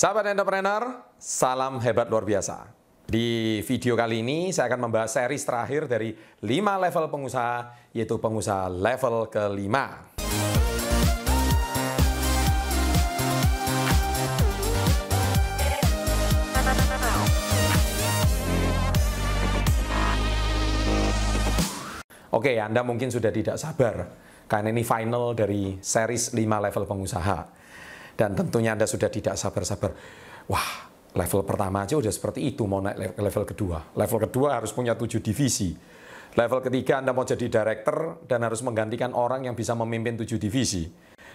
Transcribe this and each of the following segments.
Sahabat entrepreneur, salam hebat luar biasa. Di video kali ini saya akan membahas series terakhir dari 5 level pengusaha, yaitu pengusaha level kelima. Oke, Anda mungkin sudah tidak sabar karena ini final dari series 5 level pengusaha. Dan tentunya Anda sudah tidak sabar-sabar. Wah, level pertama aja udah seperti itu mau naik level kedua. Level kedua harus punya tujuh divisi. Level ketiga Anda mau jadi director dan harus menggantikan orang yang bisa memimpin tujuh divisi.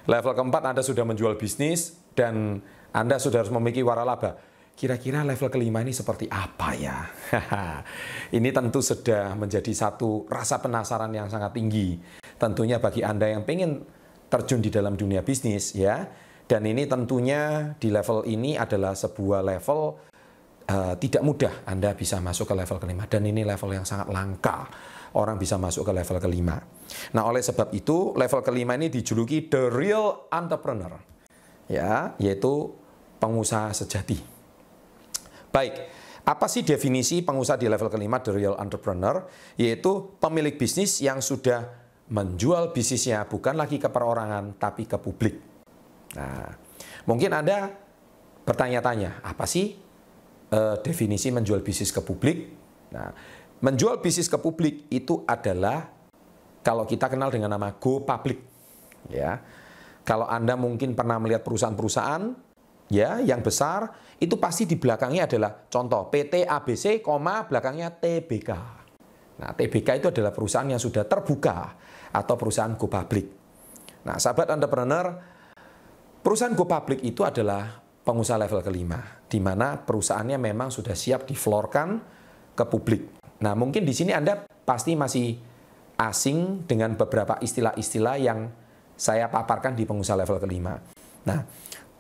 Level keempat Anda sudah menjual bisnis dan Anda sudah harus memiliki waralaba Kira-kira level kelima ini seperti apa ya? ini tentu sudah menjadi satu rasa penasaran yang sangat tinggi. Tentunya bagi Anda yang pengen terjun di dalam dunia bisnis ya. Dan ini tentunya di level ini adalah sebuah level uh, tidak mudah Anda bisa masuk ke level kelima. Dan ini level yang sangat langka orang bisa masuk ke level kelima. Nah, oleh sebab itu level kelima ini dijuluki the real entrepreneur. Ya, yaitu pengusaha sejati. Baik, apa sih definisi pengusaha di level kelima, the real entrepreneur? Yaitu pemilik bisnis yang sudah menjual bisnisnya bukan lagi ke perorangan, tapi ke publik. Nah, mungkin Anda bertanya-tanya, apa sih uh, definisi menjual bisnis ke publik? Nah, menjual bisnis ke publik itu adalah kalau kita kenal dengan nama go public. Ya, kalau Anda mungkin pernah melihat perusahaan-perusahaan ya yang besar itu pasti di belakangnya adalah contoh PT ABC, belakangnya TBK. Nah, TBK itu adalah perusahaan yang sudah terbuka atau perusahaan go public. Nah, sahabat entrepreneur, perusahaan go public itu adalah pengusaha level kelima, di mana perusahaannya memang sudah siap diflorkan ke publik. Nah, mungkin di sini Anda pasti masih asing dengan beberapa istilah-istilah yang saya paparkan di pengusaha level kelima. Nah,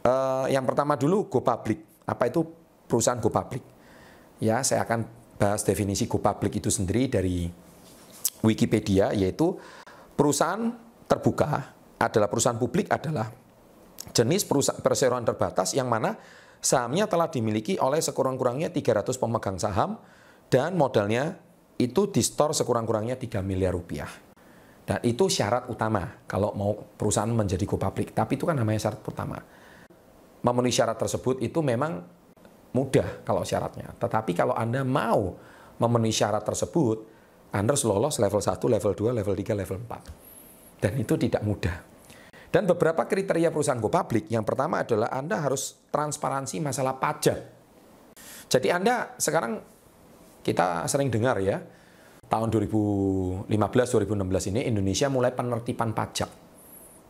Uh, yang pertama dulu go public. Apa itu perusahaan go public? Ya, saya akan bahas definisi go public itu sendiri dari Wikipedia yaitu perusahaan terbuka adalah perusahaan publik adalah jenis perseroan terbatas yang mana sahamnya telah dimiliki oleh sekurang-kurangnya 300 pemegang saham dan modalnya itu di store sekurang-kurangnya 3 miliar rupiah. Dan itu syarat utama kalau mau perusahaan menjadi go public. Tapi itu kan namanya syarat utama memenuhi syarat tersebut itu memang mudah kalau syaratnya. Tetapi kalau Anda mau memenuhi syarat tersebut, Anda harus lolos level 1, level 2, level 3, level 4. Dan itu tidak mudah. Dan beberapa kriteria perusahaan go public, yang pertama adalah Anda harus transparansi masalah pajak. Jadi Anda sekarang kita sering dengar ya, tahun 2015-2016 ini Indonesia mulai penertiban pajak.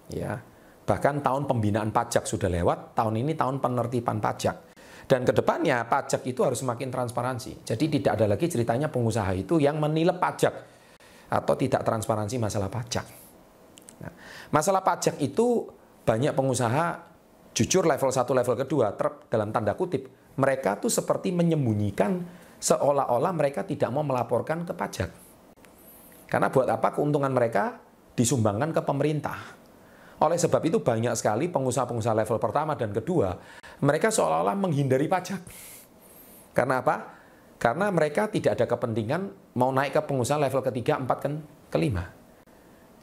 Ya, Bahkan tahun pembinaan pajak sudah lewat, tahun ini tahun penertiban pajak. Dan ke depannya pajak itu harus semakin transparansi. Jadi tidak ada lagi ceritanya pengusaha itu yang menilep pajak atau tidak transparansi masalah pajak. Masalah pajak itu banyak pengusaha jujur level 1, level kedua dalam tanda kutip mereka tuh seperti menyembunyikan seolah-olah mereka tidak mau melaporkan ke pajak. Karena buat apa keuntungan mereka disumbangkan ke pemerintah. Oleh sebab itu banyak sekali pengusaha-pengusaha level pertama dan kedua, mereka seolah-olah menghindari pajak. Karena apa? Karena mereka tidak ada kepentingan mau naik ke pengusaha level ketiga, empat, kan kelima.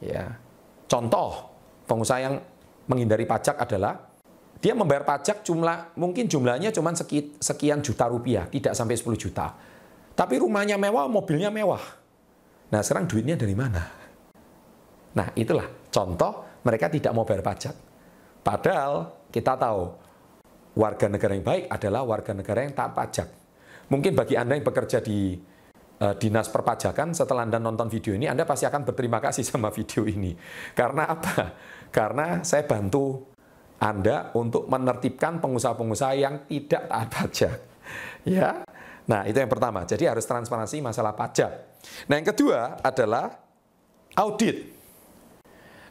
Ya. Contoh, pengusaha yang menghindari pajak adalah dia membayar pajak jumlah mungkin jumlahnya cuma sekian juta rupiah, tidak sampai 10 juta. Tapi rumahnya mewah, mobilnya mewah. Nah, sekarang duitnya dari mana? Nah, itulah contoh mereka tidak mau bayar pajak. Padahal kita tahu warga negara yang baik adalah warga negara yang tak pajak. Mungkin bagi Anda yang bekerja di dinas perpajakan, setelah Anda nonton video ini, Anda pasti akan berterima kasih sama video ini. Karena apa? Karena saya bantu Anda untuk menertibkan pengusaha-pengusaha yang tidak taat pajak. Ya, Nah, itu yang pertama. Jadi harus transparansi masalah pajak. Nah, yang kedua adalah audit.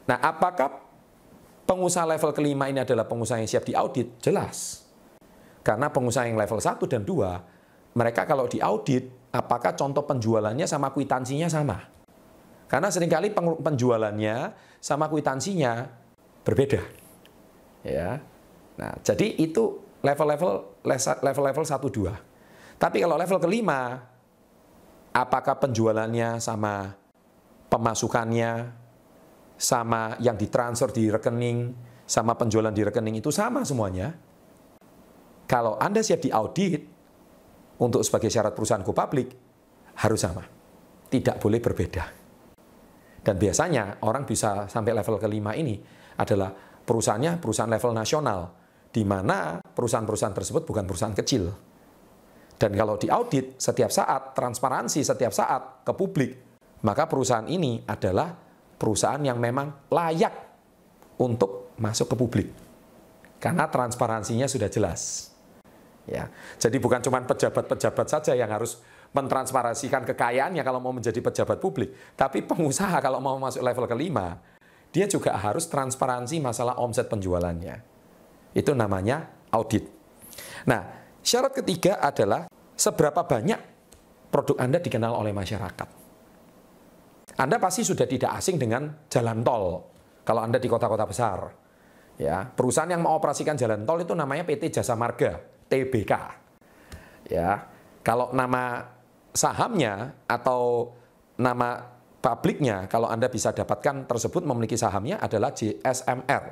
Nah, apakah pengusaha level kelima ini adalah pengusaha yang siap diaudit? Jelas. Karena pengusaha yang level 1 dan 2, mereka kalau diaudit, apakah contoh penjualannya sama kwitansinya sama? Karena sering kali penjualannya sama kwitansinya berbeda. Ya. Nah, jadi itu level-level level-level 1 2. Tapi kalau level kelima apakah penjualannya sama pemasukannya sama yang ditransfer di rekening sama penjualan di rekening itu sama semuanya. Kalau Anda siap diaudit untuk sebagai syarat perusahaan go public harus sama. Tidak boleh berbeda. Dan biasanya orang bisa sampai level kelima ini adalah perusahaannya perusahaan level nasional, di mana perusahaan-perusahaan tersebut bukan perusahaan kecil. Dan kalau diaudit setiap saat, transparansi setiap saat ke publik, maka perusahaan ini adalah perusahaan yang memang layak untuk masuk ke publik. Karena transparansinya sudah jelas. Ya, jadi bukan cuma pejabat-pejabat saja yang harus mentransparansikan kekayaannya kalau mau menjadi pejabat publik, tapi pengusaha kalau mau masuk level kelima, dia juga harus transparansi masalah omset penjualannya. Itu namanya audit. Nah, syarat ketiga adalah seberapa banyak produk Anda dikenal oleh masyarakat. Anda pasti sudah tidak asing dengan jalan tol kalau Anda di kota-kota besar. Ya, perusahaan yang mengoperasikan jalan tol itu namanya PT Jasa Marga, TBK. Ya, kalau nama sahamnya atau nama publiknya kalau Anda bisa dapatkan tersebut memiliki sahamnya adalah JSMR.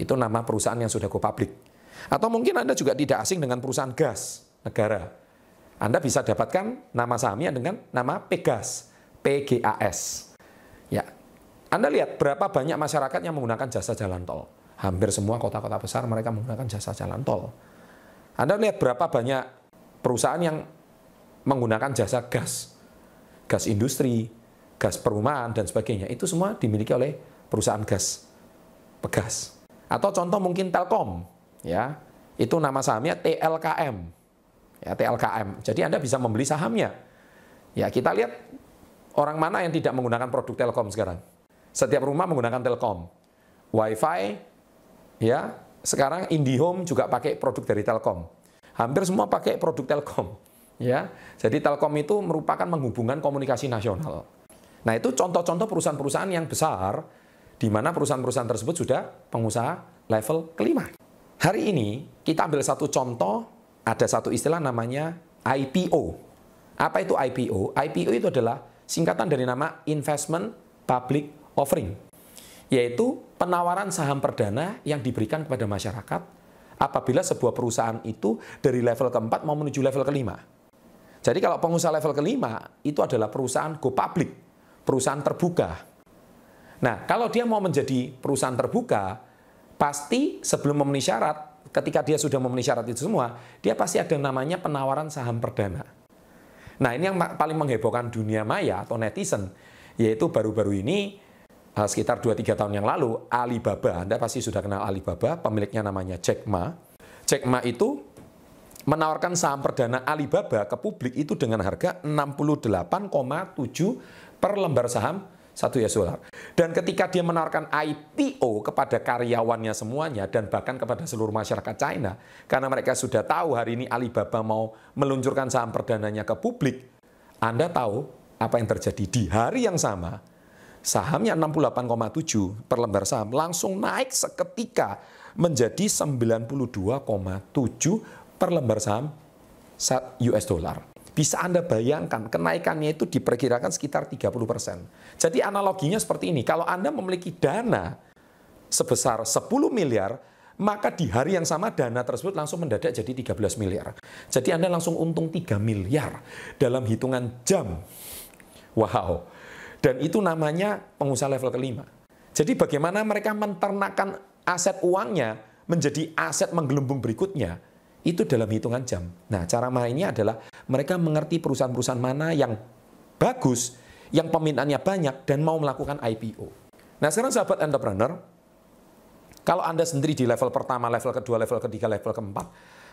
Itu nama perusahaan yang sudah go public. Atau mungkin Anda juga tidak asing dengan perusahaan gas negara. Anda bisa dapatkan nama sahamnya dengan nama Pegas, PGAS. Ya. Anda lihat berapa banyak masyarakat yang menggunakan jasa jalan tol. Hampir semua kota-kota besar mereka menggunakan jasa jalan tol. Anda lihat berapa banyak perusahaan yang menggunakan jasa gas, gas industri, gas perumahan dan sebagainya. Itu semua dimiliki oleh perusahaan gas pegas. Atau contoh mungkin Telkom ya. Itu nama sahamnya TLKM ya TLKM jadi anda bisa membeli sahamnya. Ya kita lihat orang mana yang tidak menggunakan produk Telkom sekarang. Setiap rumah menggunakan Telkom. WiFi ya sekarang IndiHome juga pakai produk dari Telkom hampir semua pakai produk Telkom ya jadi Telkom itu merupakan menghubungkan komunikasi nasional Nah itu contoh-contoh perusahaan-perusahaan yang besar, di mana perusahaan-perusahaan tersebut sudah pengusaha level kelima. Hari ini kita ambil satu contoh, ada satu istilah namanya IPO. Apa itu IPO? IPO itu adalah singkatan dari nama Investment Public Offering, yaitu penawaran saham perdana yang diberikan kepada masyarakat apabila sebuah perusahaan itu dari level keempat mau menuju level kelima. Jadi kalau pengusaha level kelima itu adalah perusahaan go public, perusahaan terbuka. Nah, kalau dia mau menjadi perusahaan terbuka, pasti sebelum memenuhi syarat, ketika dia sudah memenuhi syarat itu semua, dia pasti ada namanya penawaran saham perdana. Nah, ini yang paling menghebohkan dunia maya atau netizen, yaitu baru-baru ini sekitar 2-3 tahun yang lalu, Alibaba, Anda pasti sudah kenal Alibaba, pemiliknya namanya Jack Ma. Jack Ma itu menawarkan saham perdana Alibaba ke publik itu dengan harga 68,7 per lembar saham satu US dollar. Dan ketika dia menawarkan IPO kepada karyawannya semuanya dan bahkan kepada seluruh masyarakat China, karena mereka sudah tahu hari ini Alibaba mau meluncurkan saham perdananya ke publik, Anda tahu apa yang terjadi di hari yang sama, sahamnya 68,7 per lembar saham langsung naik seketika menjadi 92,7 per lembar saham US dollar. Bisa Anda bayangkan, kenaikannya itu diperkirakan sekitar 30%. Jadi analoginya seperti ini, kalau Anda memiliki dana sebesar 10 miliar, maka di hari yang sama dana tersebut langsung mendadak jadi 13 miliar. Jadi Anda langsung untung 3 miliar dalam hitungan jam. Wow. Dan itu namanya pengusaha level kelima. Jadi bagaimana mereka menternakkan aset uangnya menjadi aset menggelembung berikutnya itu dalam hitungan jam. Nah, cara mainnya adalah mereka mengerti perusahaan-perusahaan mana yang bagus, yang peminatnya banyak, dan mau melakukan IPO. Nah, sekarang sahabat entrepreneur, kalau Anda sendiri di level pertama, level kedua, level ketiga, level keempat,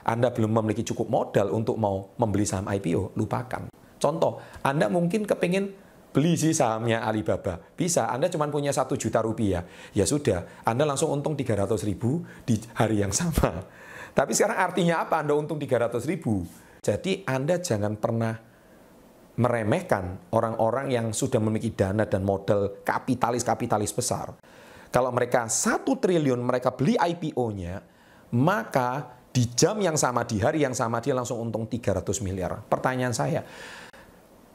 Anda belum memiliki cukup modal untuk mau membeli saham IPO, lupakan. Contoh, Anda mungkin kepingin beli sih sahamnya Alibaba. Bisa, Anda cuma punya satu juta rupiah. Ya sudah, Anda langsung untung 300 ribu di hari yang sama. Tapi sekarang artinya apa Anda untung 300 ribu? Jadi Anda jangan pernah meremehkan orang-orang yang sudah memiliki dana dan modal kapitalis-kapitalis besar. Kalau mereka satu triliun mereka beli IPO-nya, maka di jam yang sama, di hari yang sama, dia langsung untung 300 miliar. Pertanyaan saya,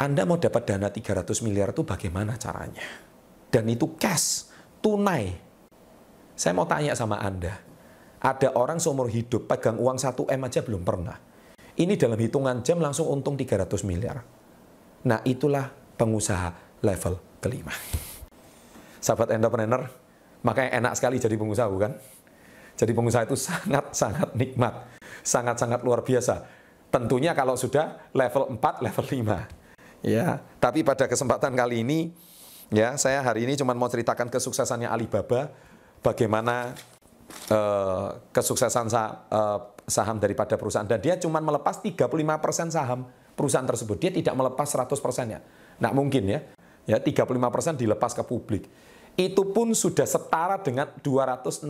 Anda mau dapat dana 300 miliar itu bagaimana caranya? Dan itu cash, tunai. Saya mau tanya sama Anda, ada orang seumur hidup pegang uang 1 M aja belum pernah. Ini dalam hitungan jam langsung untung 300 miliar. Nah itulah pengusaha level kelima. Sahabat entrepreneur, makanya enak sekali jadi pengusaha bukan? Jadi pengusaha itu sangat-sangat nikmat, sangat-sangat luar biasa. Tentunya kalau sudah level 4, level 5. Ya, tapi pada kesempatan kali ini ya, saya hari ini cuma mau ceritakan kesuksesannya Alibaba, bagaimana uh, kesuksesan sah, uh, saham daripada perusahaan dan dia cuma melepas 35% saham perusahaan tersebut. Dia tidak melepas 100% ya. Nah, mungkin ya. Ya, 35% dilepas ke publik itu pun sudah setara dengan 262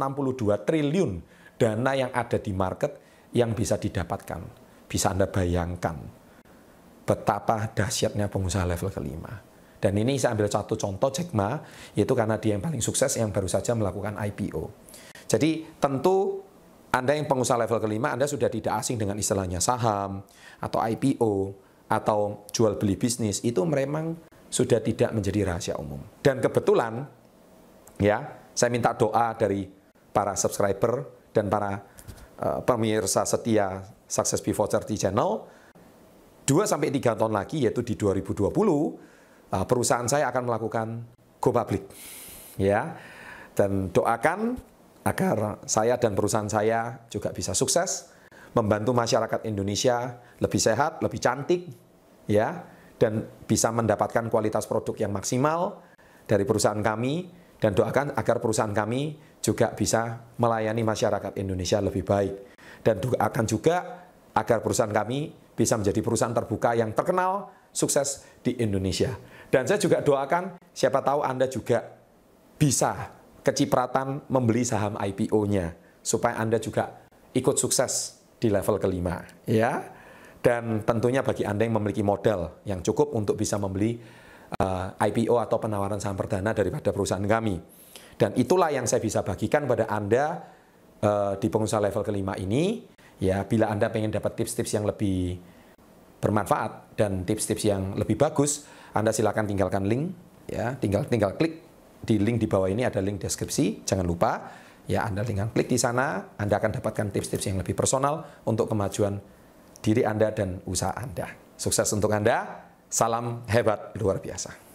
triliun dana yang ada di market yang bisa didapatkan. Bisa Anda bayangkan betapa dahsyatnya pengusaha level kelima. Dan ini saya ambil satu contoh Jack Ma, yaitu karena dia yang paling sukses yang baru saja melakukan IPO. Jadi tentu Anda yang pengusaha level kelima, Anda sudah tidak asing dengan istilahnya saham, atau IPO, atau jual beli bisnis, itu memang sudah tidak menjadi rahasia umum. Dan kebetulan Ya, saya minta doa dari para subscriber dan para uh, pemirsa setia Success Before 30 Channel. 2 sampai 3 tahun lagi yaitu di 2020 uh, perusahaan saya akan melakukan go public. Ya. Dan doakan agar saya dan perusahaan saya juga bisa sukses membantu masyarakat Indonesia lebih sehat, lebih cantik, ya, dan bisa mendapatkan kualitas produk yang maksimal dari perusahaan kami dan doakan agar perusahaan kami juga bisa melayani masyarakat Indonesia lebih baik. Dan doakan juga agar perusahaan kami bisa menjadi perusahaan terbuka yang terkenal, sukses di Indonesia. Dan saya juga doakan siapa tahu Anda juga bisa kecipratan membeli saham IPO-nya supaya Anda juga ikut sukses di level kelima, ya. Dan tentunya bagi Anda yang memiliki modal yang cukup untuk bisa membeli eh, IPO atau penawaran saham perdana daripada perusahaan kami. Dan itulah yang saya bisa bagikan pada Anda uh, di pengusaha level kelima ini. Ya, bila Anda pengen dapat tips-tips yang lebih bermanfaat dan tips-tips yang lebih bagus, Anda silakan tinggalkan link ya, tinggal tinggal klik di link di bawah ini ada link deskripsi, jangan lupa ya Anda tinggal klik di sana, Anda akan dapatkan tips-tips yang lebih personal untuk kemajuan diri Anda dan usaha Anda. Sukses untuk Anda. Salam hebat luar biasa.